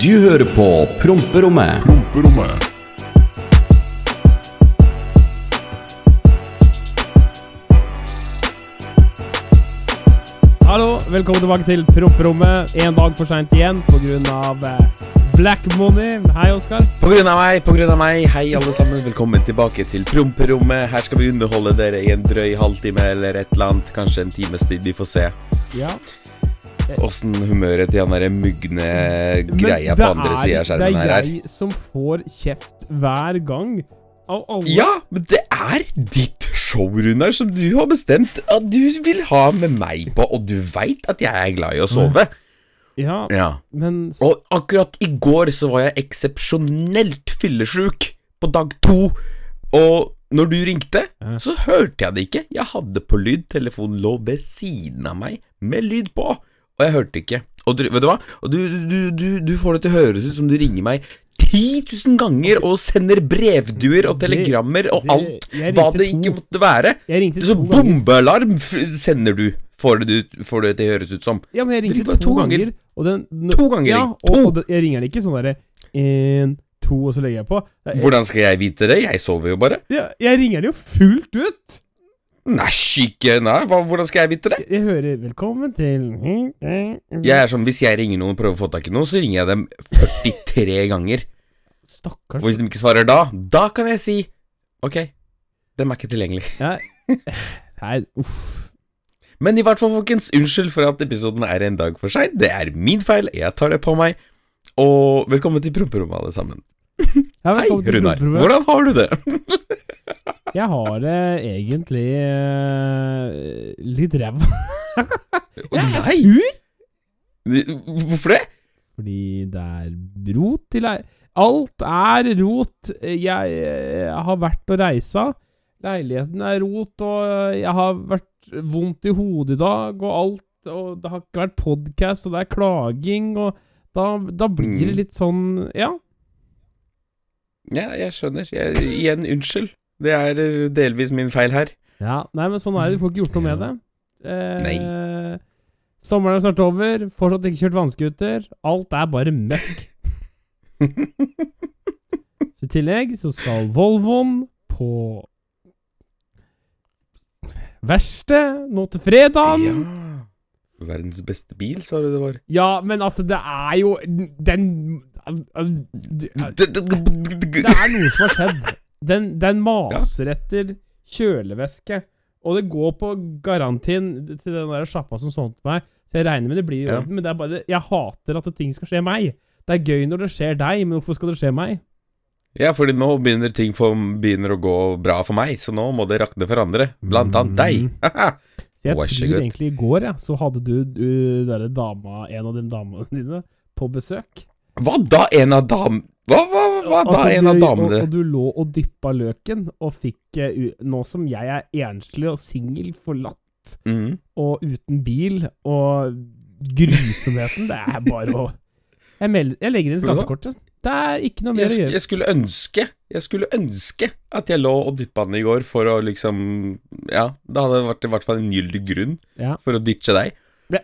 Du hører på Promperommet. Promperommet. Hallo, velkommen tilbake til Promperommet. En dag for seint igjen pga. Black Money. Hei, Oskar. På grunn av meg, på grunn av meg. Hei, alle sammen. Velkommen tilbake til promperommet. Her skal vi underholde dere i en drøy halvtime eller et eller annet. Kanskje en times tid. Vi får se Ja. åssen humøret til han derre mugne greia på andre sida av skjermen her er. Det er. jeg som får kjeft hver gang. Av alle. Ja, men det er ditt show, Runar, som du har bestemt at du vil ha med meg på, og du veit at jeg er glad i å sove. Ja, Ja. men så... Og akkurat i går så var jeg eksepsjonelt fyllesyk på dag to. Og når du ringte, Ja. så hørte jeg det ikke. Jeg hadde på lyd. Telefonen lå ved siden av meg med lyd på, og jeg hørte ikke. Og du, vet du hva? Og du, du, du, du får det til å høres ut som du ringer meg 10 000 ganger og sender brevduer og telegrammer og alt hva det ikke måtte være. Så bombealarm sender du, får det, får det til å høres ut som. Ja, men jeg ringte to ganger. Den, To ganger ja, ring. og, To. og den, jeg ringer den ikke sånn derre én, to, og så legger jeg på. Jeg, Hvordan skal jeg vite det? Jeg sover jo bare. jeg, jeg ringer den jo fullt ut. Nei, ikke Nei, hvordan skal jeg vite det? Jeg hører 'velkommen til' Jeg er sånn, Hvis jeg ringer noen og prøver å få tak i noen, så ringer jeg dem 43 ganger. Stakkars Og hvis de ikke svarer da, da kan jeg si Ok, dem er ikke tilgjengelig. Nei, uff. Men i hvert fall, folkens, unnskyld for at episoden er en dag for seint. Det er min feil, jeg tar det på meg. Og velkommen til promperommet, alle sammen. Ja, Hei, Runar. Hvordan har du det? Jeg har det egentlig uh, litt ræva. Jeg er sur hvorfor det? fordi det er rot til ei Alt er rot. Jeg, jeg har vært og reisa. Leiligheten er rot, og jeg har vært vondt i hodet i dag, og alt Og det har ikke vært podkast, og det er klaging, og da, da blir det Mm. litt sånn Ja. Ja, jeg skjønner. Jeg, igjen, unnskyld. Det er eh, delvis min feil her. Ja, nei, men sånn er det. Du får ikke gjort noe med det. Eh, Nei. Sommeren er snart over. Fortsatt ikke kjørt vannskuter. Alt er bare møkk. så I tillegg så skal Volvoen på verksted nå til fredagen. Ja. Verdens beste bil, sa du det var. Ja, men altså, det er jo Den altså, al- Det Det er noe som har skjedd. Den, den maser etter kjølevæske. Og det går på garantien til den der sjappa som solgte meg. Så jeg regner med det blir i Ja. orden. Men det er bare Jeg hater at ting skal skje meg. Det er gøy når det skjer deg, men hvorfor skal det skje meg? Ja, fordi nå begynner ting for, begynner å gå bra for meg, så nå må det rakne for andre. Blant annet deg. Så jeg Vær tror egentlig i går ja, så hadde du, du der dama, en av de damene dine på besøk. Hva da, en av dam... Hva, hva, hva da, Altså, en av damene? Og, og du lå og dyppa løken, og fikk eh, Nå som jeg er enslig og singel, forlatt mm. og uten bil, og grusomheten Det er bare å Jeg, melder, jeg legger inn du skattekortet. Det er ikke noe mer Jeg, å gjøre. jeg skulle ønske Jeg skulle ønske at jeg lå og dyppa den i går for å liksom Ja, det hadde vært i hvert fall en gyldig grunn Ja. for å ditche deg. Ja.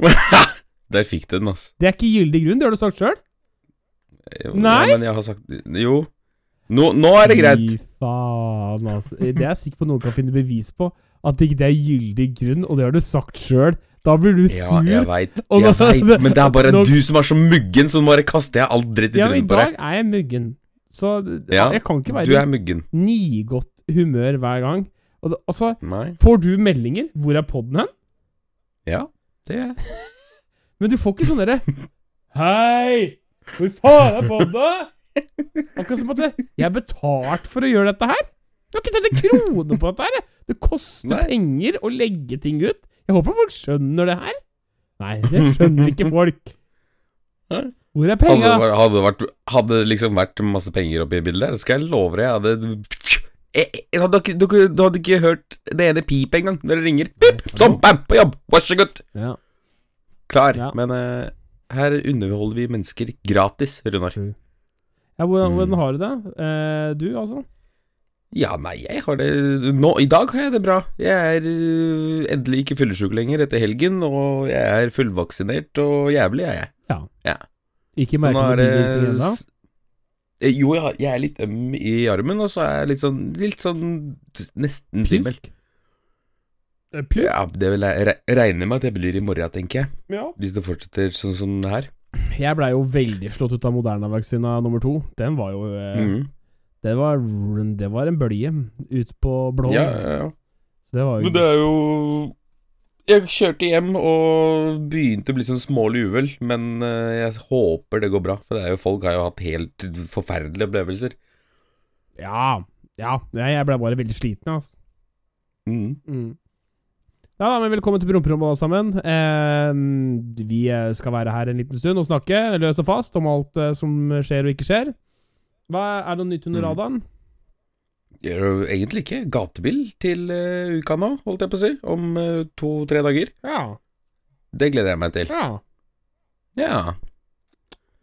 Der fikk du den, altså. Det er ikke gyldig grunn, det har du sagt sjøl. Nei? Ja, men jeg har sagt Jo. Nå, nå er det greit. Fy faen, altså. Det er jeg sikker på noen kan finne bevis på. At ikke det er gyldig grunn, og det har du sagt sjøl. Da blir du Ja, sur. jeg veit. Jeg vet, men det er bare nå- du som er så muggen, så nå bare kaster jeg all dritt i Ja, men i Ja, i dag er jeg muggen. Så Ja, jeg kan ikke være i nigodt humør hver gang. Og altså, Nei. får du meldinger? Hvor er podden hen? Ja, det er Men du får ikke sånn derre Hei! Hvor faen er podden? Akkurat som at jeg er betalt for å gjøre dette her. Du har ikke tatt en krone på dette her. Det koster Nei. penger å legge ting ut. Jeg håper folk skjønner det her. Nei, det skjønner ikke folk. Hvor er Hadde penga? hadde, det vært, hadde det liksom vært masse penger oppi bildet der, skal jeg love deg jeg hadde jeg, jeg, hadde ikke, du, du hadde ikke hørt det ene pipet engang når det ringer. Pip! Sånn, bam, på jobb! Vær så god! Ja. Klar. Ja. Men uh, her underholder vi mennesker gratis, Runar. Ja, hvordan, Mm. hvordan har du det? Uh, du, altså? Ja, nei, jeg har det Nå, i dag har jeg det bra. Jeg er øh, endelig ikke fyllesyk lenger etter helgen, og jeg er fullvaksinert og jævlig, er jeg. Ja. Ja. Ikke merke noe er det ennå? Eh, Jo, jeg, har- jeg er litt øm i armen, og så er jeg litt sånn Litt sånn nesten svimmel. Eh, Ja, det vil jeg re regne med at jeg blir i morgen, tenker jeg. Ja. Hvis det fortsetter sånn som det her. Jeg blei jo veldig slått ut av Moderna-vaksina nummer to. Den var jo eh, Mhm. Det, var, det var en bølge ut på blå. Ja, ja, ja. Det Men det er jo Jeg kjørte hjem og begynte å bli sånn smålig uvel, men eh, jeg håper det går bra. For det er jo folk har jo hatt helt forferdelige opplevelser. Ja. Ja, jeg ble bare veldig sliten, altså. Mm. Mm. Ja, men Velkommen til Promperommet, alle sammen. Eh, vi skal være her en liten stund og snakke løs og fast om alt eh, som skjer og ikke skjer. Hva Er det noe nytt under Mm. radaren? Jo egentlig ikke. Gatebil til uh, uka nå, holdt jeg på å si. Om uh, to-tre dager. Ja. Det gleder jeg meg til. Ja. Ja.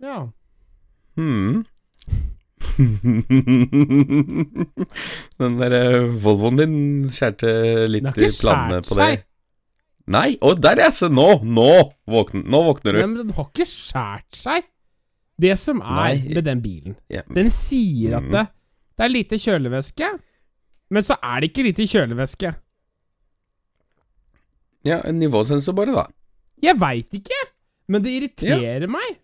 Ja. Hmm. Den der eh, Volvoen din skjærte litt Den har i ikke planene skjært på det. seg. Nei, å der ja, se nå! Nå våkner, nå våkner du. Men den har ikke skjært seg. Det som er Nei. med den bilen Ja. Den sier at Mm. det, det er lite kjølevæske, men så er det ikke lite kjølevæske. Ja, en nivåsensor bare, da. Jeg veit ikke, men det irriterer meg.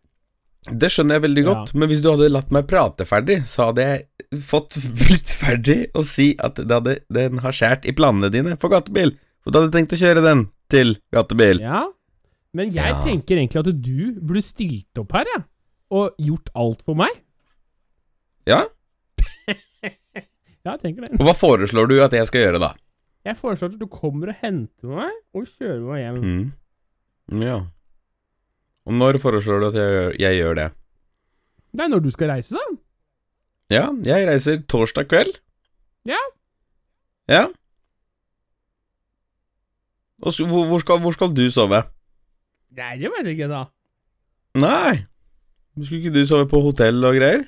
Det skjønner jeg veldig Ja. godt, men hvis du hadde latt meg prate ferdig, så hadde jeg fått blitt ferdig og si at det hadde, den har skjært i planene dine for gatebil. For du hadde tenkt å kjøre den til gatebil. Ja, men jeg Ja. tenker egentlig at du burde stilt opp her, jeg. Og gjort alt for meg. Ja? Ja, jeg tenker det. Og hva foreslår du at jeg skal gjøre, da? Jeg foreslår at du kommer og henter meg, og kjører meg hjem. Mm. Ja. Og når foreslår du at jeg, gjør- jeg gjør det? Det er når du skal reise, da. Ja, jeg reiser torsdag kveld. Ja. Ja. Og så, hvor, hvor, skal, hvor skal du sove? Nei, det vet jeg ikke, da. Nei. Skulle ikke du sove på hotell og greier?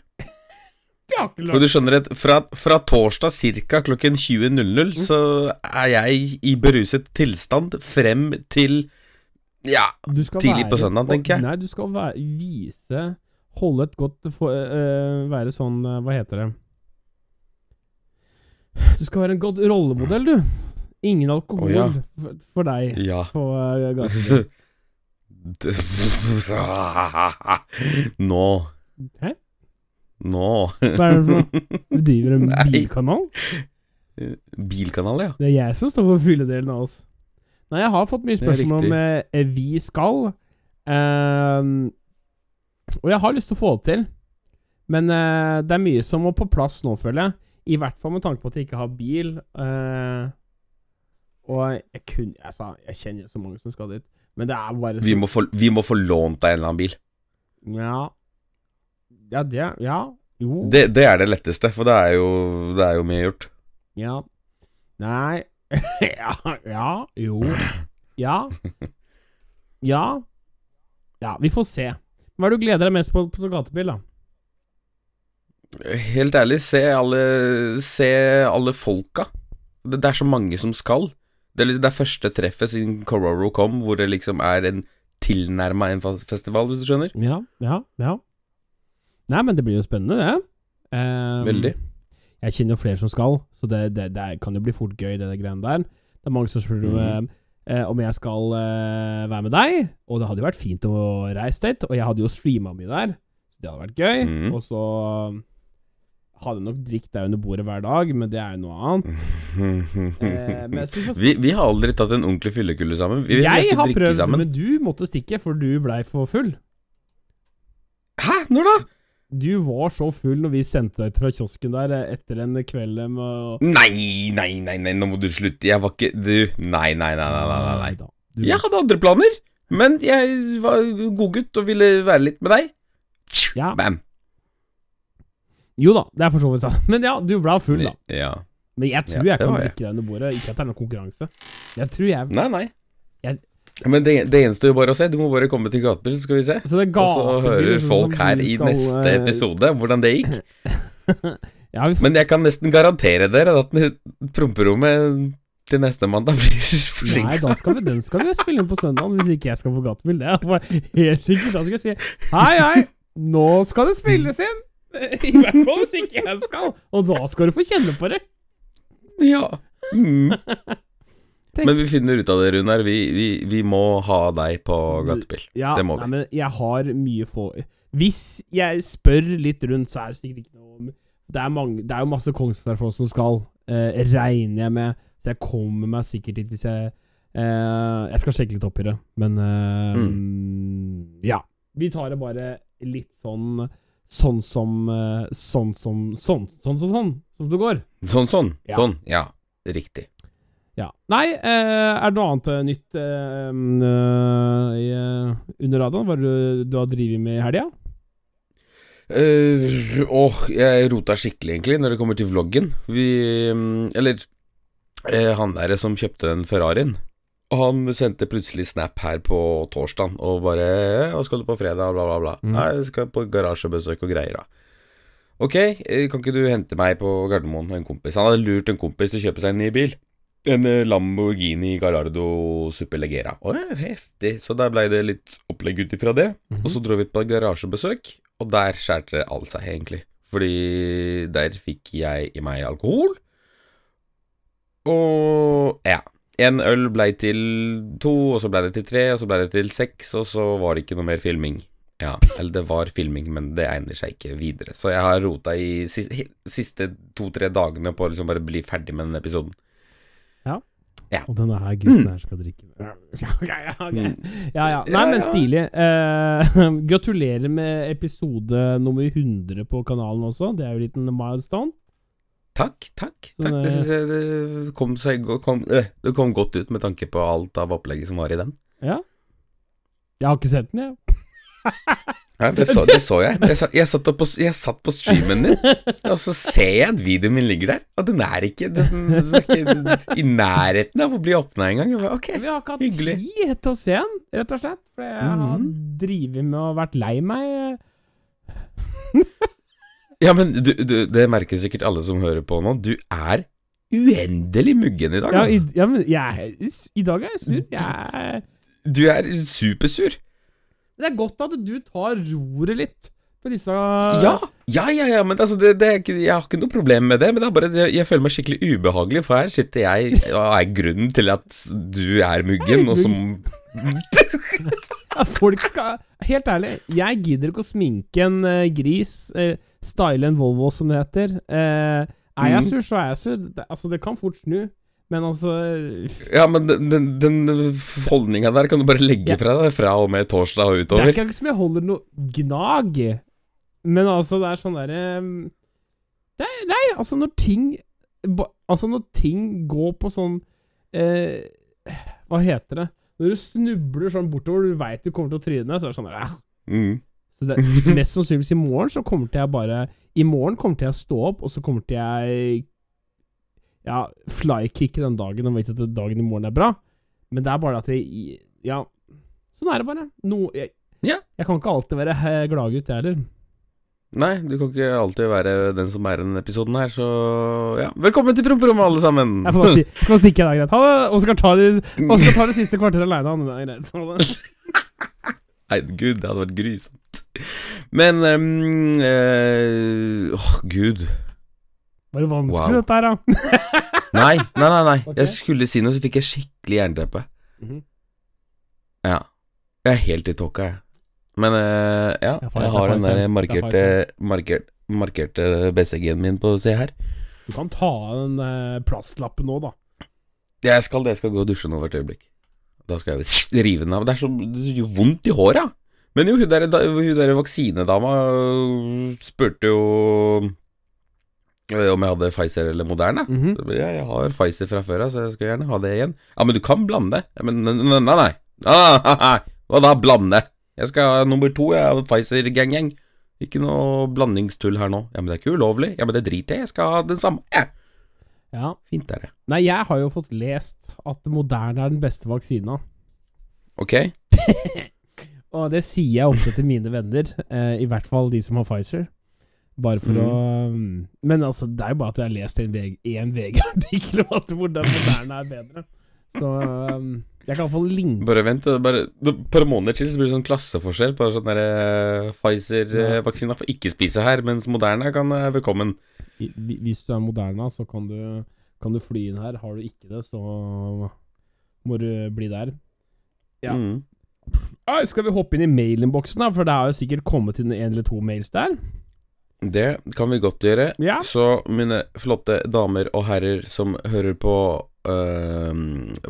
For du skjønner at fra, fra torsdag ca. klokken 20.00 så er jeg i beruset tilstand frem til Ja, tidlig være, på søndag, tenker jeg. Nei, du skal være, vise Holde et godt for, øh, Være sånn øh, Hva heter det? Du skal være en godt rollemodell, du. Ingen alkohol oh, ja. for, for deg ja. på uh. Nå Hæ? Nå Hva er det for noe? Du driver en bilkanal? Bilkanal, ja. Det er jeg som står for fylledelen av oss. Nei, jeg har fått mye spørsmål om eh, vi skal. Ehm, og jeg har lyst til å få det til. Men uh, det er mye som må på plass nå, føler jeg. I hvert fall med tanke på at jeg ikke har bil. eh, og jeg kunne Altså, jeg kjenner så mange som skal dit. Men det er bare Vi så må få, vi må få lånt deg en eller annen bil. Ja. Ja, det Ja. Jo. Det, det er det letteste, for det er jo, det er jo mye gjort. Ja. Nei Ja, ja, jo Ja. Ja. Ja, vi får se. Hva er det du gleder deg mest på på gatebil, da? Helt ærlig, se alle, se alle folka. Det, det er så mange som skal. Det er, liksom, det er første treffet siden Cororo kom, hvor det liksom er en tilnærma en festival, hvis du skjønner. Ja, ja, ja. Nei, men det blir jo spennende, det. Um, Veldig. Jeg kjenner jo flere som skal, så det, det, det kan jo bli fort gøy, det der greiene der. Det er mange som spør mm. uh, om jeg skal uh, være med deg, og det hadde jo vært fint å reise dit. Og jeg hadde jo streama mye der, så det hadde vært gøy. Mm. Og så hadde nok drikt deg under bordet hver dag, men det er jo noe annet. Eh, men så vi vi, har aldri tatt en ordentlig fyllekulle sammen. Vi, jeg har prøvd, sammen. men du måtte stikke, for du blei for full. Hæ? Når da? Du var så full når vi sendte deg ut fra kiosken der eh, etter en kveld med Nei, nei, nei, nei, nå må du slutte. Jeg var ikke Du, nei, nei, nei, nei, nei, nei. Du, Jeg hadde andre planer, men jeg var godgutt og ville være litt med deg. Ja. Bam. Jo da, det er for så vidt sant. Men ja, du ble full, da. Ja. Men jeg tror Ja, jeg kan drikke deg under bordet. Ikke at det er noen konkurranse. Jeg tror jeg Nei, nei. Jeg- Men det, det gjenstår jo bare å se. Du må bare komme til gatebil, så skal vi se. Så det er Og så hører folk her i skal, neste eh, episode hvordan det gikk. Ja, vi Men jeg kan nesten garantere dere at promperommet til neste mandag blir nei, da skal vi, den skal vi spille inn på søndag, hvis ikke jeg skal få gatebil. Det er helt sikkert. Da skal jeg si hei, hei, nå skal det spilles inn! I hvert fall hvis ikke jeg skal. Og da skal du få kjenne på det. Ja. Mm. Men vi finner ut av det, Runar. Vi, vi, vi må ha deg på gatebil. Ja, Det må vi. Nei, men jeg har mye få Hvis jeg spør litt rundt, så er det sikkert ikke noe Det er, mange, det er jo masse Kongsberg-folk som skal, eh, regner jeg med. Så jeg kommer meg sikkert dit hvis jeg eh, Jeg skal sjekke litt opp i det, men eh, Ja. Vi tar det bare litt sånn Sånn som eh, Sånn som Sånn sånn sånn, sånn som det går. Sånn, sånn. Ja. Sånn. Ja, riktig. Ja. Nei, eh, er det noe annet eh, nytt eh, i, under radaren? Hva du, du har drevet med i helga? Uh, åh, jeg rota skikkelig, egentlig, når det kommer til vloggen. Vi mm, Eller eh, han der som kjøpte den Ferrarien. Og han sendte plutselig snap her på torsdag og bare «Eh, 'Hva skal du på fredag?' bla, bla, bla. Mm. Nei, jeg skal på garasjebesøk og greier, da. Ok, eh, kan ikke du hente meg på Gardermoen og en kompis? Han hadde lurt en kompis til å kjøpe seg en ny bil. En eh, Lamborghini Gallardo Superlegera. Å, heftig. Så der blei det litt opplegg ut ifra det. Mhm. Og så dro vi på garasjebesøk, og der skjærte alt seg, egentlig. Fordi der fikk jeg i meg alkohol. Og ja. En øl blei til to, og så blei det til tre, og så blei det til seks, og så var det ikke noe mer filming. Ja, eller det var filming, men det egner seg ikke videre. Så jeg har rota i siste, to-tre dagene på å liksom bare bli ferdig med den episoden. Ja, Og denne her gutten her skal drikke Ja, ja, ja, ja, ja. Nei, men stilig. Eh, gratulerer med episode nummer 100 på kanalen også. Det er jo en liten milestone. Takk, takk. Så takk. Det det- syns jeg det kom, seg, kom, øh, det kom godt ut med tanke på alt av opplegget som var i den. Ja. Jeg har ikke sett den, jeg. Ja, det så, det så jeg. Jeg, satt- jeg, satt på, jeg satt på streamen din, og så ser jeg at videoen min ligger der, og den er ikke, den, den er ikke i nærheten av å bli åpna engang. Bare, Vi har ikke hatt tid til å se den, rett og slett. For jeg har Mhm. drevet med og vært lei meg. Ja, men du, du, det merker sikkert alle som hører på nå. Du er uendelig muggen i dag. Ja, i, ja men jeg, I dag er jeg sur. Jeg, Du er supersur. det er godt at du tar roret litt på disse Ja, ja, ja, ja men altså, det, det jeg har ikke noe problem med det. Men det er bare jeg, jeg føler meg skikkelig ubehagelig, for her sitter jeg og er grunnen til at du er muggen, og som Folk skal Helt ærlig, jeg gidder ikke å sminke en uh, gris, uh, style en Volvo, som det heter. Uh, er jeg Mhm. sur, så er jeg sur. Det, altså, det kan fort snu. Men altså Ja, men den, den, holdninga der kan du bare legge fra deg fra og med torsdag og utover. Det er ikke som jeg holder noe gnag. Men altså, det er sånn derre Nei, nei, altså, når ting Altså, når ting går på sånn eh, Hva heter det? Når du snubler sånn bortover, du veit du kommer til å tryne, så er det sånn der, eh. Mm. Så det, mest sannsynligvis i morgen så kommer til jeg bare I morgen kommer til jeg å stå opp, og så kommer til jeg Ja, flykicke den dagen og vet at dagen i morgen er bra. Men det er bare at jeg Ja, sånn er det bare. No, jeg, jeg kan ikke alltid være gladgutt, jeg heller. Nei, du kan ikke alltid være den som er i denne episoden her, så ja. Velkommen til promperommet, alle sammen! Jeg får sti, skal bare stikke, da. Greit. Ha det. Oskar tar det, Oskar tar det siste kvarteret aleine. Han. Nei, gud, det hadde vært grusomt. Men um, uh, Åh, gud. Var det vanskelig, Wow. dette her, da? Nei, nei, nei. nei. Okay. Jeg skulle si noe, så fikk jeg skikkelig jernteppe. Mhm. Ja. Jeg er helt i tåka, jeg. Men uh, ja, Jeg jeg har den der Jeg markerte, markert, markerte BCG-en min på Se her. Du kan ta av den uh, plastlappen nå, da. Jeg skal det, jeg skal gå og dusje nå hvert øyeblikk. Da skal jeg rive den av. Det er så det gjør vondt i håret. Men jo, hun der, hun der vaksinedama øh, spurte jo øh, om jeg hadde Pfizer eller Moderna. Mhm. Ja, jeg har Pfizer fra før av, så jeg skal gjerne ha det igjen. Ja, men du kan blande. Ja, men nei, nei, nei. nei. Ah, Hva da, blande? Jeg skal ha nummer to, jeg har Pfizer-gang-gang. Ikke noe blandingstull her nå. Ja, men det er ikke ulovlig. Ja, men det driter jeg. Jeg skal ha den samme. Ja. Ja. Fint er det. Nei, jeg har jo fått lest at Moderne er den beste vaksina. Ok? Og det sier jeg ofte til mine venner, eh, i hvert fall de som har Pfizer. Bare for å Men altså, det er jo bare at jeg har lest en VG-artikkel om at hvordan moderne er bedre. Så um, jeg kan iallfall linke Bare vent, bare par måneder til så blir det sånn klasseforskjell. Bare sånn derre Pfizer-vaksina får ikke spise her, mens Moderna kan eh, velkommen. Hvis du er Moderna, så kan du, kan du fly inn her. Har du ikke det, så må du bli der. Ja. Mm. Ah, skal vi hoppe inn i mailinnboksen, da? For det har jo sikkert kommet inn en eller to mails der. Det kan vi godt gjøre. Ja. Så mine flotte damer og herrer som hører på uh,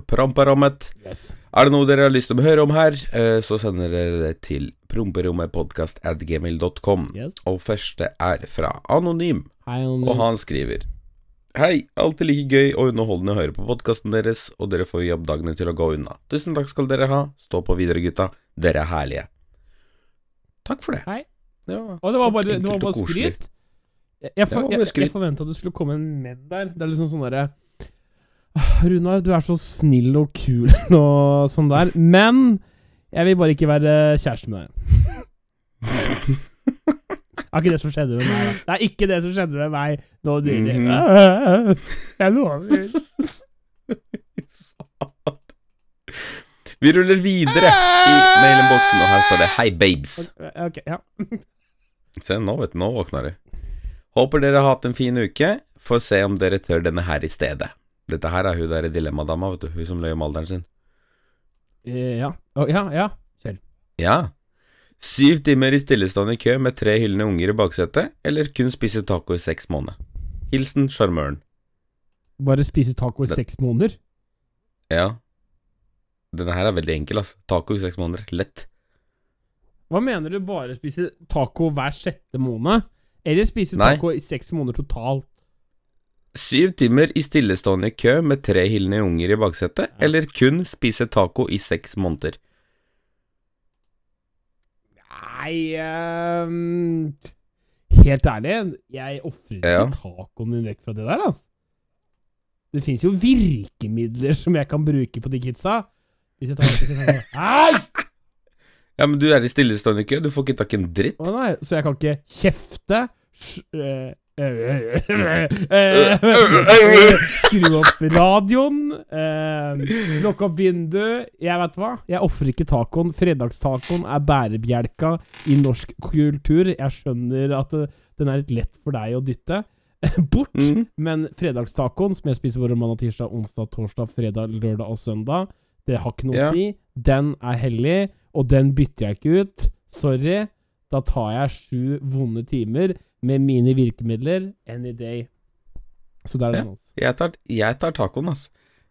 Promperommet Yes. Er det noe dere har lyst til å høre om her, uh, så sender dere det til promperommetpodkast.gmail.com. yes. Og første er fra Anonym, Hei, Anonym. og han skriver Hei, alltid like gøy og underholdende å høre på podkasten deres, og dere får jobbdagene til å gå unna. Tusen takk skal dere ha. Stå på videre, gutta. Dere er herlige. Takk for det. Hei. Var Og det var bare, det var bare skryt. Jeg, jeg, for, jeg, jeg, forventa det skulle komme en med der. Det er liksom sånn derre Runar, du er så snill og kul og sånn der, men jeg vil bare ikke være kjæreste med deg. Det er ikke det som skjedde med meg. Det er ikke det som skjedde med meg nå nylig. Mhm. Jeg lover. Vi ruller videre i mailinnboksen, og her står det Hei, babes. Ok, ja. Se, nå vet du, nå våkna du. Håper dere har hatt en fin uke. Får se om dere tør denne her i stedet. Dette her er hun der dilemmadama, vet du. Hun som løy om alderen sin. Eh, Ja. Oh, ja, ja. Ja. Syv timer i stillestående kø med tre hyllende unger i baksetet, eller kun spise taco i seks måneder. Hilsen sjarmøren. Bare spise taco i Det- seks måneder. Ja. Denne her er veldig enkel, altså. Taco i seks måneder. Lett. Hva mener du bare spise taco hver sjette måned? Eller spise Nei. taco i seks måneder totalt? Syv timer i stillestående kø med tre hyllende unger i baksetet, Ja. eller kun spise taco i seks måneder. Nei um, Helt ærlig, jeg ofrer ikke Ja. tacoen min vekk fra det der, altså. Det fins jo virkemidler som jeg kan bruke på de kidsa. Hvis jeg tar Nei! Ja, men du er i stillestående kø, du får ikke tak i en dritt. Å nei, så jeg kan ikke kjefte eh, eh, eh, Skru opp radioen, eh, lukke opp vinduet Jeg vet hva, jeg ofrer ikke tacoen. Fredagstacoen er bærebjelka i norsk kultur. Jeg skjønner at den er litt lett for deg å dytte bort, mm. men fredagstacoen, som jeg spiser våre mandag, tirsdag, onsdag, torsdag, fredag, lørdag og søndag, det har ikke noe å si. Den er hellig, og den bytter jeg ikke ut. Sorry. Da tar jeg sju vonde timer med mine virkemidler any day. Så det er den, altså. Jeg tar, jeg tar tacoen, altså.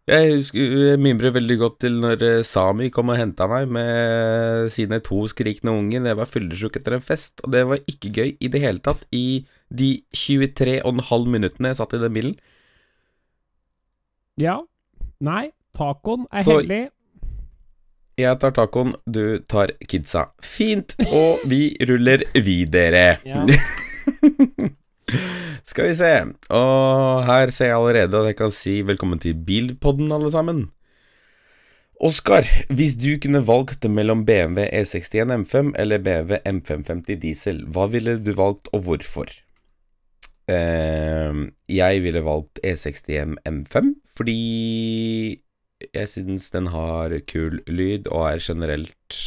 Jeg husker jeg mimrer veldig godt til når eh, Sami kom og henta meg med sine to skrikende unger. Jeg var fyllesyk etter en fest, og det var ikke gøy i det hele tatt i de 23,5 minuttene jeg satt i den bilen. Ja. Nei, tacoen er Så- hellig. Jeg tar tacoen, du tar kidsa. Fint, og vi ruller videre. Ja. Skal vi se. Og her ser jeg allerede at jeg kan si velkommen til Bilpodden, alle sammen. Oskar, hvis du kunne valgt mellom BMW E61 M5 eller BMW M550 diesel, hva ville du valgt, og hvorfor? Uh, jeg ville valgt E61 M5 fordi jeg syns den har kul lyd og er generelt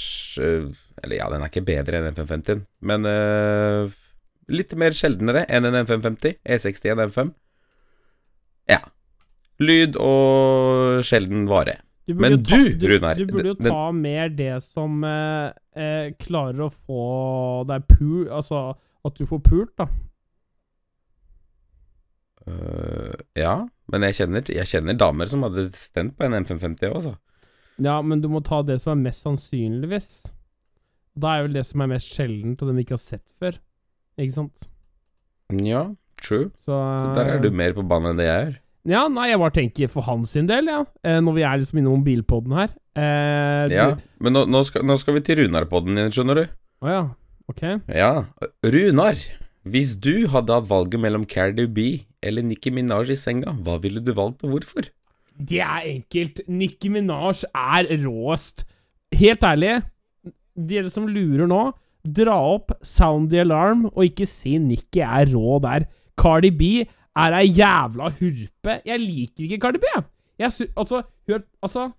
øh, Eller ja, den er ikke bedre enn M550, men uh, litt mer sjeldnere enn en M550. E61 M5. Ja. Lyd og sjelden vare. Du Men ta- du, Runar, Du burde jo den- ta mer det som eh, eh, klarer å få deg pul... Altså at du får pult, da. Øh, ja, men jeg kjenner, jeg kjenner damer som hadde stemt på en M550 òg, altså. Ja, men du må ta det som er mest sannsynligvis. Da er vel det som er mest sjeldent, og dem ikke har sett før. Ikke sant? Ja, true. Så, Så der er du mer på banen enn det jeg er. Ja, nei, jeg bare tenker for hans sin del, ja. Eh, når vi er liksom innom bilpodden her. Eh, du- Ja, men nå, nå, skal, nå skal vi til Runar-podden din, skjønner du. Å ja. Ok. Ja, Runar. Hvis du hadde hatt valget mellom Cardi B eller Nicki Minaj i senga, hva ville du valgt, og hvorfor? Det er enkelt. Nicki Minaj er råest. Helt ærlig, dere som lurer nå, dra opp Sound the Alarm og ikke si Nikki er rå der. Cardi B er ei jævla hurpe. Jeg liker ikke Cardi B. jeg. Jeg sy altså, hun er, altså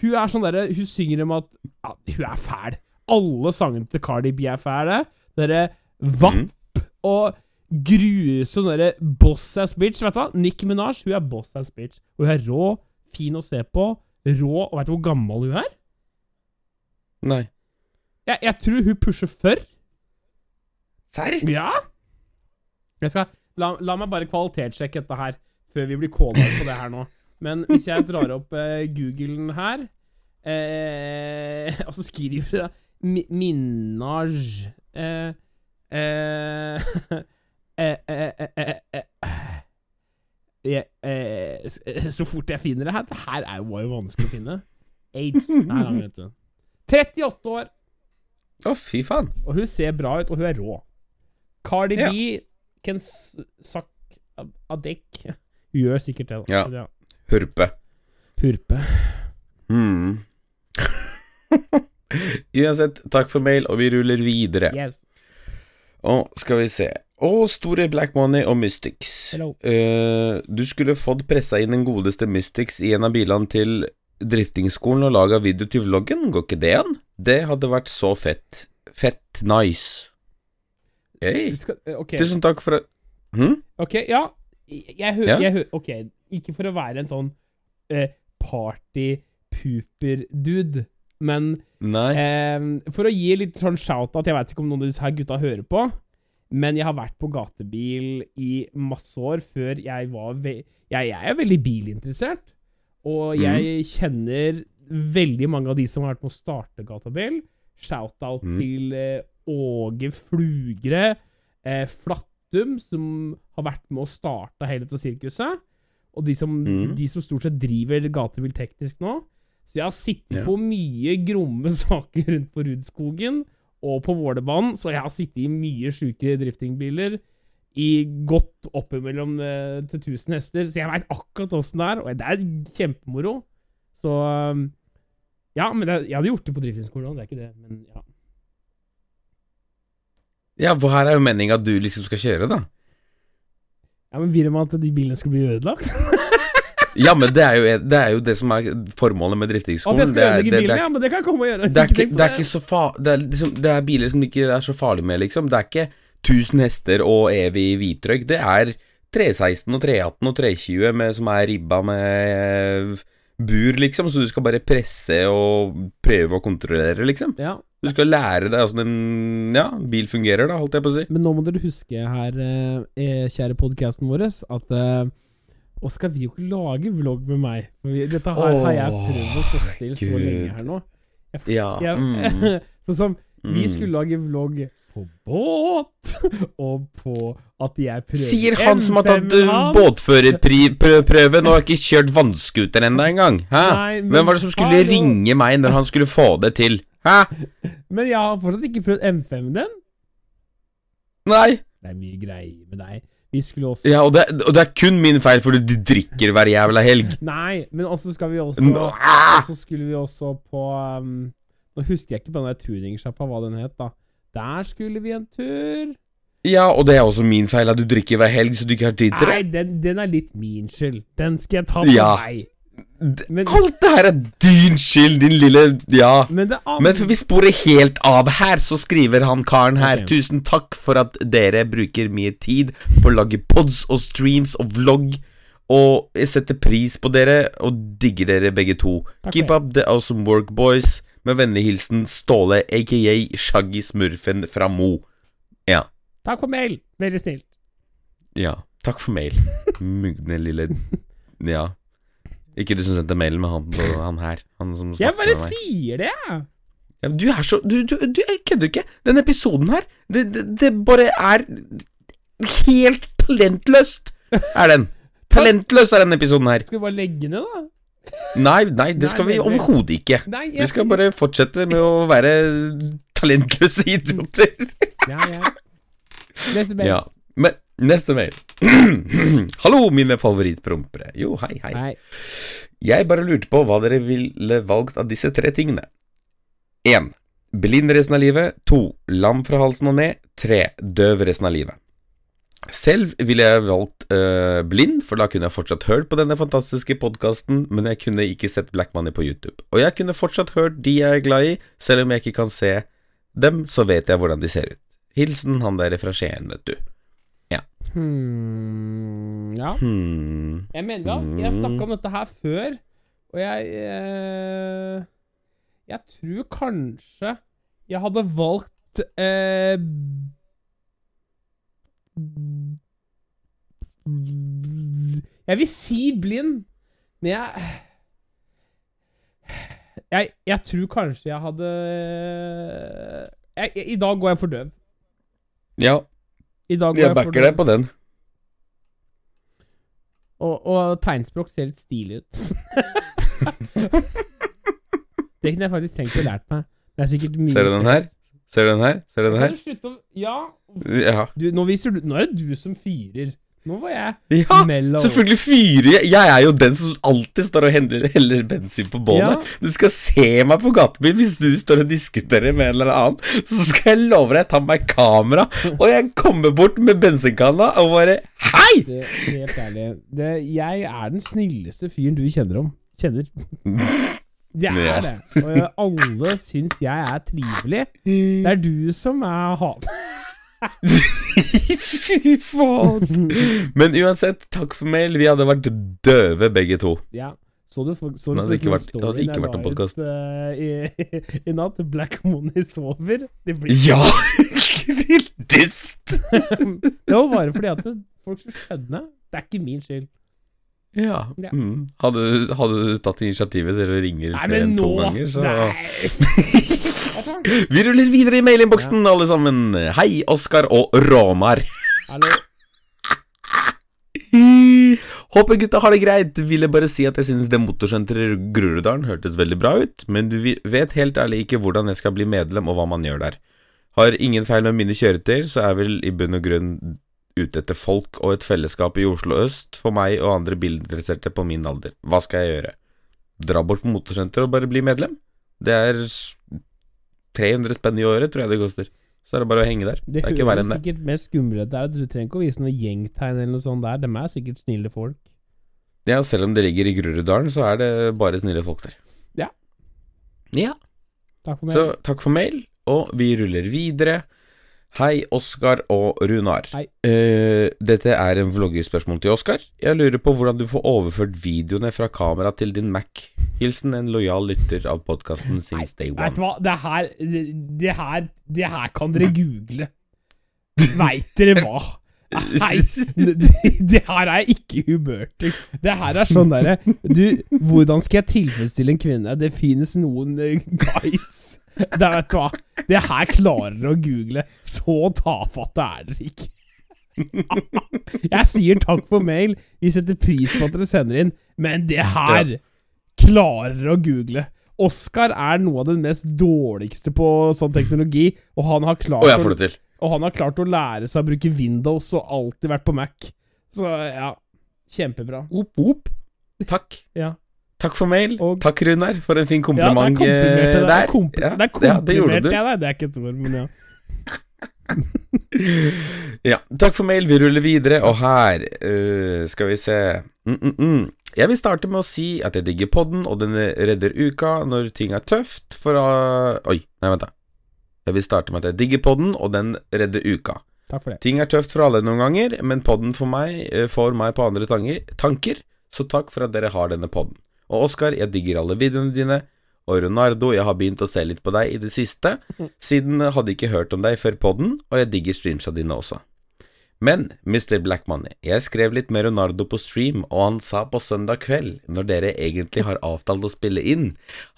Hun er sånn derre Hun synger om at ja, Hun er fæl. Alle sangene til Cardi B er fæle. Derre vapp og grusom derre boss ass bitch. Vet du hva? Nicki Minaj hun er boss ass bitch. Hun er rå, fin å se på. Rå, og vet du hvor gammel hun er? Nei. Jeg, jeg tror hun pusher før. Serr? Ja? Skal La, la meg bare kvalitetssjekke dette her før vi blir calla ut på det her nå. Men hvis jeg drar opp eh, Googlen her eh, Og så skriver jeg Mi Minaj eh, eh, Så fort jeg finner det her Det her er jo, vanskelig å finne. Age Nei, vet du. 38 år, Å, fy faen. og hun ser bra ut, og hun er rå. Cardi Ja. B can s- suck a, a dick. Hun gjør sikkert det. da. Ja. Hurpe. Purpe. Mm. Uansett, takk for mail, og vi ruller videre. Yes. Og skal vi se Å, store Black Money og Mystics. Eh, du skulle fått pressa inn den godeste Mystics i en av bilene til driftingskolen og laga video til vloggen. Går ikke det an? Det hadde vært så fett. Fett nice. Hey. Skal, okay. Tusen takk for at hm? ok, ja. Jeg hører Ja. jeg hø Ok, ikke for å være en sånn eh, party-pooper-dude, men eh, for å gi litt sånn shout-out Jeg vet ikke om noen av disse her gutta hører på, men jeg har vært på gatebil i masse år før jeg var ve jeg, jeg er veldig bilinteressert, og jeg kjenner veldig mange av de som har vært med å starte gatebil. Shout-out Mm. til eh, Åge Flugre, eh, Flattum, som har vært med å starte hele dette sirkuset, og de som, Mm. de som stort sett driver gatebil teknisk nå. Så jeg har sittet Ja. på mye gromme saker rundt på Rudskogen og på Vålerbanen, så jeg har sittet i mye sjuke driftingbiler i godt oppimellom eh, til 1000 hester, så jeg veit akkurat åssen det er, og det er kjempemoro. Så um, Ja, men jeg, jeg hadde gjort det på driftingskolen òg, det er ikke det, men ja. Ja, for her er jo meninga at du liksom skal kjøre, da. Ja, Men vil de at de bilene skal bli ødelagt? Ja, men det er jo det, er jo det som er formålet med At jeg er- ødelegge er- Ja, men det kan jeg komme og gjøre. Det er, ikke, det er ikke så fa det er, liksom, det er biler som ikke er så farlige med, liksom. Det er ikke 1000 hester og evig hvitrøyk. Det er 316 og 318 og 320 med, som er ribba med bur, liksom, så du skal bare presse og prøve å kontrollere, liksom. Ja, Du skal lære deg åssen en ja, bil fungerer, da, holdt jeg på å si. Men nå må dere huske her, eh, eh, kjære podkasten vår, at eh, Og skal vi jo ikke lage vlogg med meg? For vi, dette har, har jeg prøvd å få til så lenge her nå. Jeg, Ja, jeg, mm. sånn som vi Mm. skulle lage vlogg på båt, og på at jeg prøver Sier han som har tatt M5-en har hans. båtførerprøven og har ikke kjørt vannskuter ennå engang. Hvem var det som skulle hallo. ringe meg når han skulle få det til? Hæ? Men jeg har fortsatt ikke prøvd M5-en din. Nei. Det er mye greier med deg. Vi skulle også Ja, og det, og det er kun min feil fordi du drikker hver jævla helg. Nei, men også skal vi også Nå, ah! Og så skulle vi også på um, Nå husker jeg ikke på den der tuningsjappa hva den het, da. Der skulle vi en tur. Ja, og det er også min feil at du drikker hver helg så du ikke har tid til Nei, det. den, den er litt min skyld. Den skal jeg ta på Ja. meg. Men, Alt det her er din skyld, din lille Ja. men Men vi sporer helt av her, så skriver han karen her Okay. Tusen takk for at dere bruker mye tid på å lage pods og streams og vlogg. Og jeg setter pris på dere og digger dere begge to. Okay. Keep up the awesome work, boys. Med vennlig hilsen Ståle, aka Shaggy Smurfen fra Mo. Ja. Takk for mail. Veldig snilt. Ja. Takk for mail. Mugne lille Ja. Ikke du som sendte mailen, med han, han her. Han som Jeg bare sier det, jeg. Ja, du er så Du, du, du jeg kødder ikke. Den episoden her, det, det, det bare er helt talentløst, er den. Talentløs er den episoden her. Skal vi bare legge ned, da? Nei, nei, det Nei, skal vi overhodet ikke. Nei, Vi skal bare fortsette med å være talentløse idioter. Ja, ja. Neste mail. Ja. Men neste mail. Hallo, mine favorittprompere. Jo, hei, hei. hei. Jeg bare lurte på hva dere ville valgt av disse tre tingene. 1. blind resten av livet. To, lam fra halsen og ned. Tre, døv resten av livet. Selv ville jeg valgt øh, blind, for da kunne jeg fortsatt hørt på denne fantastiske podkasten, men jeg kunne ikke sett Black Money på YouTube. Og jeg kunne fortsatt hørt de jeg er glad i, selv om jeg ikke kan se dem, så vet jeg hvordan de ser ut. Hilsen han der fra Skien, vet du. Hmm, ja. Hmm. Jeg mener at jeg snakka om dette her før, og jeg eh, Jeg tror kanskje jeg hadde valgt eh, Jeg vil si blind, men jeg Jeg, jeg tror kanskje jeg hadde jeg, jeg, I dag går jeg for døv. Ja, I dag jeg backer deg på den. Og, og tegnspråk ser litt stilig ut. det kunne jeg faktisk tenkt å lært meg. Det er sikkert mye Ser du den her? Ser du den her? Ser du den her? du slutte å Ja, Ja. du, nå, viser du, nå er det du som fyrer. Nå var jeg Ja, mellom selvfølgelig fyrer jeg. Jeg er jo den som alltid står og heller, heller bensin på bålet. Du skal se meg på gatebil hvis du står og diskuterer med en eller annen. Så skal jeg love deg, jeg tar meg kamera, og jeg kommer bort med bensinkanna og bare Hei! det, Helt ærlig. Det, jeg er den snilleste fyren du kjenner om. Kjenner. Jeg er Ja. det. Og alle syns jeg er trivelig. Det er du som er hat. Fy faen. Men uansett, takk for mail. Vi hadde vært døve begge to. Ja. Så du, for, så du Det ikke vært- hadde ikke vært en ut, podcast. eh, i, i natt? Black Money sover. De blir, Ja! Til dust! det var bare fordi at folk skulle skjønne. Det er ikke min skyld. Ja. Ja. Mm. Hadde, hadde du tatt initiativet til å ringe flere enn to ganger, så Nei! Vi ruller videre i mailinnboksen, alle sammen. Hei, Oskar og Råmar. Hallo. Håper gutta har det greit. Ville bare si at jeg synes det motorsenteret i Groruddalen hørtes veldig bra ut, men du vet helt ærlig ikke hvordan jeg skal bli medlem, og hva man gjør der. Har ingen feil med mine kjøretøyer, så er vel i bunn og grunn ute etter folk og et fellesskap i Oslo øst for meg og andre bilinteresserte på min alder. Hva skal jeg gjøre? Dra bort på motorsenteret og bare bli medlem? Det er 300 spenn i året, tror jeg det koster. Så er det bare å henge der. Det, Det er ikke verre enn det. sikkert mer skumle ut der. Du trenger ikke å vise noe gjengtegn eller noe sånt der. De er sikkert snille folk. Ja, selv om det ligger i Groruddalen, så er det bare snille folk der. Ja. Ja. Takk for mail. Så takk for mail, og vi ruller videre. Hei, Oskar og Runar. Hei. Uh, dette er en vloggerspørsmål til Oskar. Jeg lurer på hvordan du får overført videoene fra kamera til din Mac. Hilsen en lojal lytter av podkasten since day one. Vet du hva, det her Det, her Det her kan dere google. Veit dere hva? Nei, det, det her er ikke humør til. Det her er sånn derre Du, hvordan skal jeg tilfredsstille en kvinne? Det finnes noen eh, guides. Det, vet du hva? Det her klarer dere å google. Så tafatte er dere ikke. Jeg sier takk for mail. Vi setter pris på at dere sender inn, men det her klarer dere å google. Oskar er noe av det mest dårligste på sånn teknologi, og han har klart Og å og han har klart å lære seg å bruke Windows og alltid vært på Mac. Så ja, kjempebra. Op, op. Takk. Ja. Takk for mail. Og- Takk, Runar, for en fin Ja, kompliment ja, det er der. Der kompl- Ja, det gjorde komprimert, deg. Det er ikke et ord, men ja. Ja, takk for mail. Vi ruller videre, og her uh, skal vi se mm, mm, mm. Jeg vil starte med å si at jeg digger podden, og den redder uka når ting er tøft, for å Oi, nei, vent, da. Jeg vil starte med at jeg digger podden, og den redder uka. Takk for det. Ting er tøft for alle noen ganger, men podden for meg øh, får meg på andre tanger, tanker, så takk for at dere har denne podden. Og Oskar, jeg digger alle videoene dine. Og Ronardo, jeg har begynt å se litt på deg i det siste, siden jeg hadde ikke hørt om deg før podden, og jeg digger streamsa dine også. Men, Mr. Black Money, jeg skrev litt med Ronardo på stream, og han sa på søndag kveld, når dere egentlig har avtalt å spille inn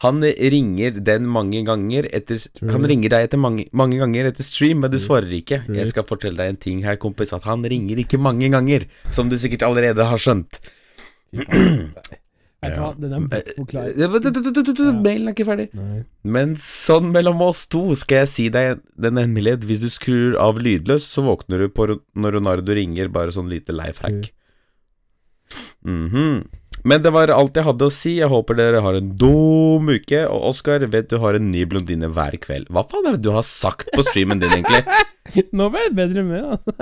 Han ringer den mange ganger etter Han ringer deg etter mange, mange ganger etter stream, men du svarer ikke. Jeg skal fortelle deg en ting her, kompis, at han ringer ikke mange ganger, som du sikkert allerede har skjønt. Vet du hva, den er Mailen er ikke ferdig. Nei. Men sånn mellom oss to skal jeg si deg den hemmelighet. Hvis du skrur av lydløs, så våkner du på når Ronardo ringer, bare sånn lite life hack. Mhm. Men det var alt jeg hadde å si. Jeg håper dere har en dum uke. Og Oskar, vet du har en ny blondine hver kveld. Hva faen er det du har sagt på streamen din, egentlig? Nå ble jeg bedre med, altså.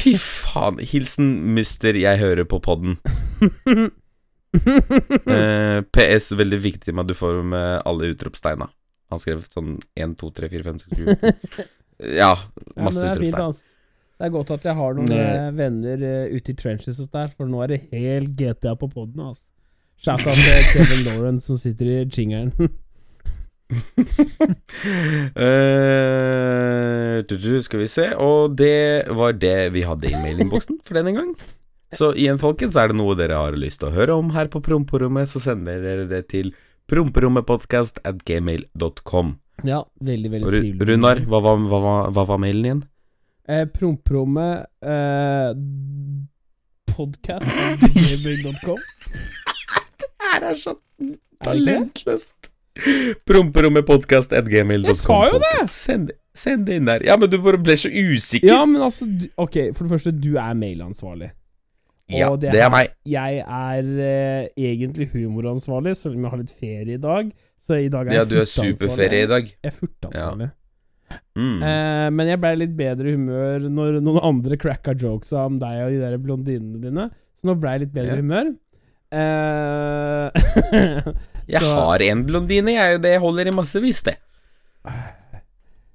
Fy faen. Hilsen mister jeg hører på podden. Eh, PS, veldig viktig med at du får med alle utropsteina. Han skrev sånn 1, 2, 3, 4, 5, 6, 7 Ja, Ja, masse det fint, utropstegn. altså. Det er godt at jeg har noen Ne- eh, venner uh, ute i trenches og der, for nå er det helt GTA på poden, altså. Shout out til Kevin Lauren som sitter i jingeren. Eh, du, skal vi se Og det var det vi hadde i mailinnboksen for denne gang. Så igjen, folkens, er det noe dere har lyst til å høre om her på Promperommet, så sender dere det til promperommetpodkast.gmail.com. ja, veldig, veldig trivelig. Runar, hva var, hva, var, hva var mailen din? Eh, Promperommet eh, podcast.gmail.com. Her er så det det? talentløst. Promperommetpodkast.gmail.com. Jeg sa jo det! Send, send det inn der. Ja, men du bare ble så usikker. Ja, men altså Ok, for det første, du er mailansvarlig. Ja, Og det er meg. Jeg er uh, egentlig humoransvarlig, selv om jeg har litt ferie i dag. Så i dag er Ja, jeg du er superferie i dag. Jeg er furteansvarlig. Mm. Uh, men jeg ble litt bedre i humør når noen andre cracka jokes om deg og de der blondinene dine. Så nå ble jeg litt bedre Ja. i humør. Uh, Jeg har en blondine, jeg. Det holder i massevis, det.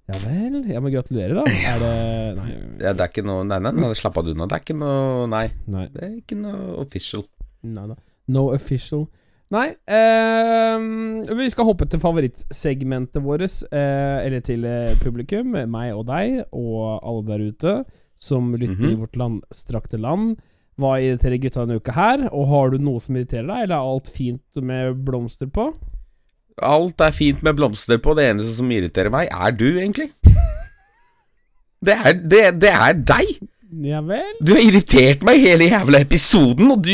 Ja vel. Ja, men gratulerer, da. Er det Nei. Ja, det er ikke noe Nei, nei, nei slapp av du nå. Det er ikke noe Nei, Nei, det er ikke noe official. nei da. No official. Nei, Eh, vi skal hoppe til favorittsegmentet vårt, eh, eller til eh, publikum, meg og deg, og alle der ute som lytter i Mhm. vårt landstrakte land. Hva irriterer gutta denne uka her? Og har du noe som irriterer deg, eller er alt fint med blomster på? Alt er fint med blomster på. Det eneste som irriterer meg, er du, egentlig. Det er, det, det er deg. Ja vel? Du har irritert meg hele jævla episoden, og du,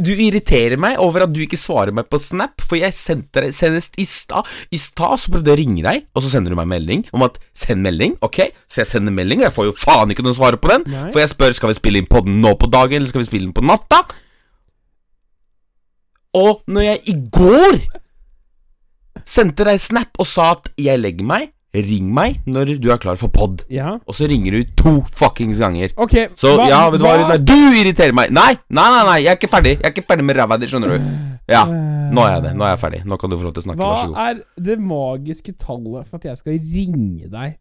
du irriterer meg over at du ikke svarer meg på Snap, for jeg sendte deg senest i stad I stad så prøvde jeg å ringe deg, og så sender du meg melding om at 'send melding', ok? Så jeg sender melding, og jeg får jo faen ikke noe svar på den. Nei. For jeg spør skal vi spille inn podden nå på dagen, eller skal vi spille den på natta? Og når jeg i går sendte deg snap og sa at 'jeg legger meg', ring meg når du er klar for pod. Ja. Og så ringer du to fuckings ganger. Ok, Så hva- ja, vet du hva, hva- Runar, du irriterer meg. Nei, nei, nei, nei, jeg er ikke ferdig. Jeg er ikke ferdig med ræva di, skjønner du. Ja, nå er jeg det. Nå er jeg ferdig. Nå kan du få lov til å snakke. Vær så god. Hva er det magiske tallet for at jeg skal ringe deg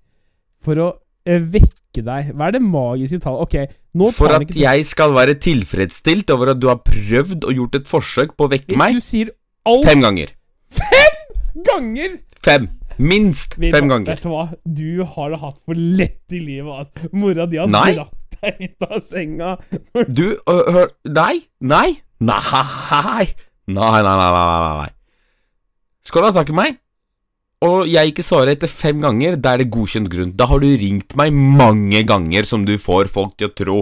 for å eh, vekke deg? Hva er det magiske tallet? Ok, nå tar For at jeg skal være tilfredsstilt over at du har prøvd og gjort et forsøk på å vekke Hvis meg du sier alt fem ganger ganger! Fem. Minst Vil, fem ganger. Vet du hva? Du har det hatt for lett i livet. Altså. Mora di har dratt deg ut av senga. du, hør Nei. Nei. Nei. Nei, nei, nei, nei, nei. Skal du ha tak i meg? og jeg ikke svarer etter fem ganger, da er det godkjent grunn. Da har du ringt meg mange ganger, som du får folk til å tro.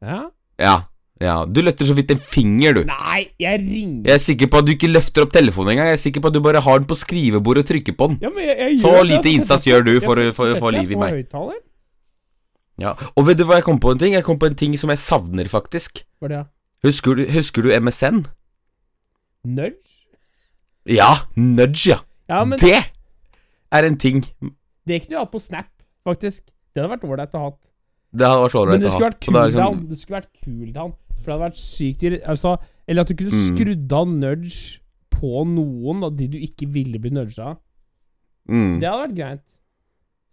Ja? Ja ja. Du løfter så vidt en finger, du. Nei, jeg ringer Jeg er sikker på at du ikke løfter opp telefonen engang. Jeg er sikker på at du bare har den på skrivebordet og trykker på den. ja, men jeg, jeg Så gjør det, lite altså. innsats gjør du jeg for å- for få setter liv i meg. høyttaler. Ja. Og vet du hva jeg kom på en ting? Jeg kom på en ting som jeg savner, faktisk. Hva er det? Husker du, husker du MSN? Nudge? Ja, nudge, ja. Ja, men Det er en ting det kunne du hatt på Snap, faktisk. Det hadde vært ålreit å ha hatt. Det hadde vært Men ålreit det å ha. skulle vært kul liksom... down. Det skulle vært cooldown. For det hadde vært sykt Altså, eller at du kunne Mm. skrudd av nudge på noen av de du ikke ville bli nudga av. mm. Det hadde vært greit.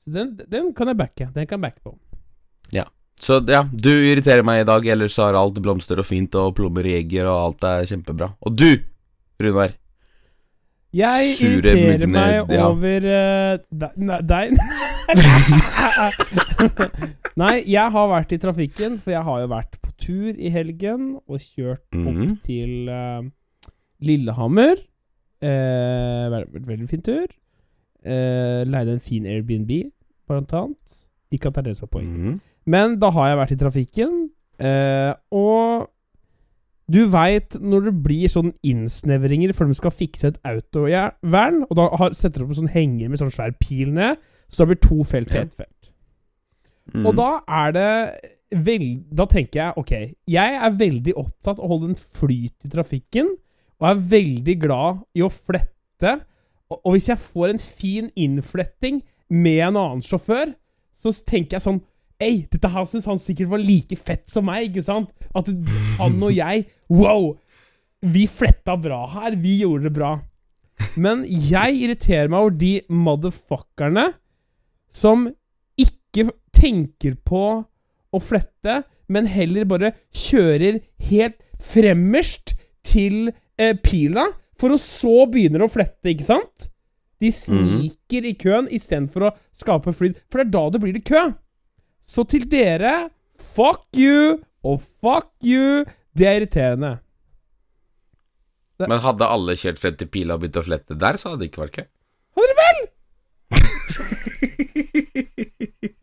Så den, den kan jeg backe. Den kan jeg backe på. Ja. Så ja, du irriterer meg i dag, ellers har alt blomster og fint og plommer i egger, og alt er kjempebra. Og du, Runar. Jeg Sure, irriterer mugne- meg ja. over eh, deg Nei, deg Nei, jeg har vært i trafikken, for jeg har jo vært på tur i helgen og kjørt opp Mhm. til eh, Lillehammer. Eh, vært vært veldig fin tur. Eh, leide en fin Airbnb, blant annet. Ikke at det er det som er poenget. Mhm. Men da har jeg vært i trafikken, eh, og du veit når det blir sånn innsnevringer for de skal fikse et autovern, og da har, setter de opp en sånn henger med sånn svær pil ned, så det blir to felt til ett felt. Mm. Og da er det vel, Da tenker jeg ok, jeg er veldig opptatt av å holde en flyt i trafikken, og er veldig glad i å flette. Og, og hvis jeg får en fin innfletting med en annen sjåfør, så tenker jeg sånn Ei, dette her syns han sikkert var like fett som meg, ikke sant? At han og jeg Wow! Vi fletta bra her. Vi gjorde det bra. Men jeg irriterer meg over de motherfuckerne som ikke tenker på å flette, men heller bare kjører helt fremmerst til eh, pila, for å så begynner å flette, ikke sant? De sniker i køen istedenfor å skape flyt, for det er da det blir det kø. Så til dere, fuck you og fuck you. Det er irriterende. Men hadde alle kjørt frem til pila og begynt å flette der, så hadde det ikke vært kø. Hadde dere vel?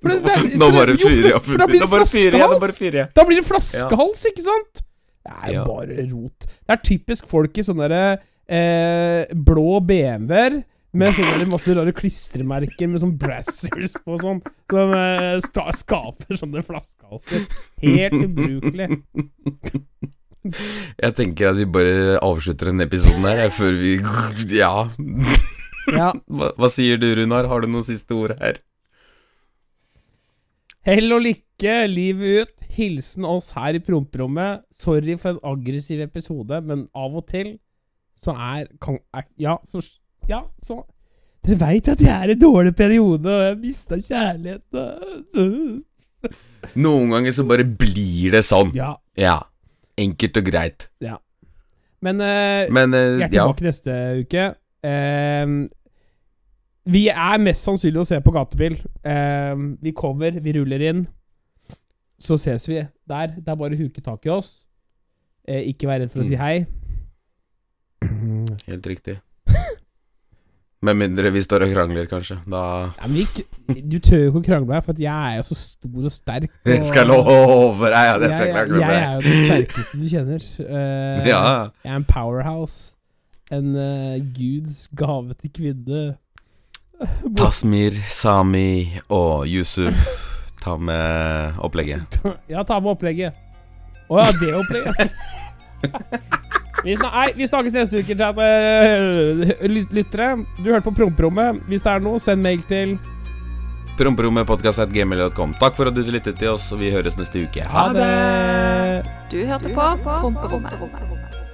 Det- det- Nå bare det- fyrer jeg opp. da blir det flaskehals. Da blir det flaskehals, ikke sant? Det er Ja. bare rot. Det er typisk folk i sånne der, eh, blå BMW-er med sånne masse rare klistremerker med sånn brassers på sånn, som eh, skaper sånne flaskehalser. Helt ubrukelig. Jeg tenker at vi bare avslutter denne episoden her, før vi Ja. Ja. Hva, hva sier du, Runar? Har du noen siste ord her? Hell og lykke, livet ut. Hilsen oss her i promperommet. Sorry for en aggressiv episode, men av og til så er, kan, Ja, så Ja, så Dere veit at jeg er i en dårlig periode, og jeg mista kjærligheten. Noen ganger så bare blir det sånn. Ja. Ja. Enkelt og greit. Men uh, Men uh, jeg er ja. tilbake neste uke. Uh, vi er mest sannsynlig å se på gatebil. Eh, vi kommer, vi ruller inn. Så ses vi der. Det er bare å huke tak i oss. Eh, ikke vær redd for å si Mm. hei. Helt riktig. Med mindre vi står og krangler, kanskje. Da Ja, men vi, du tør jo ikke å krangle meg, for jeg er jo så stor og sterk. Og, Jeg skal love deg Ja, jeg skal jeg, krangle jeg, er jo den sterkeste du kjenner. Uh, Ja. Jeg er en powerhouse. En uh, guds gave til kvinne. Tasmir, Sami og Yusuf, ta med opplegget. Ja, ta med opplegget. Å ja, det opplegget. Vi, snak nei, vi snakkes neste uke, chat. eh, lyt- lyttere. Du hørte på Promperommet. Hvis det er noe, send mail til Promperommetpodkast.gmail.com. Takk for at du lyttet til oss, og vi høres neste uke. Ha det! Du hørte på Promperommet.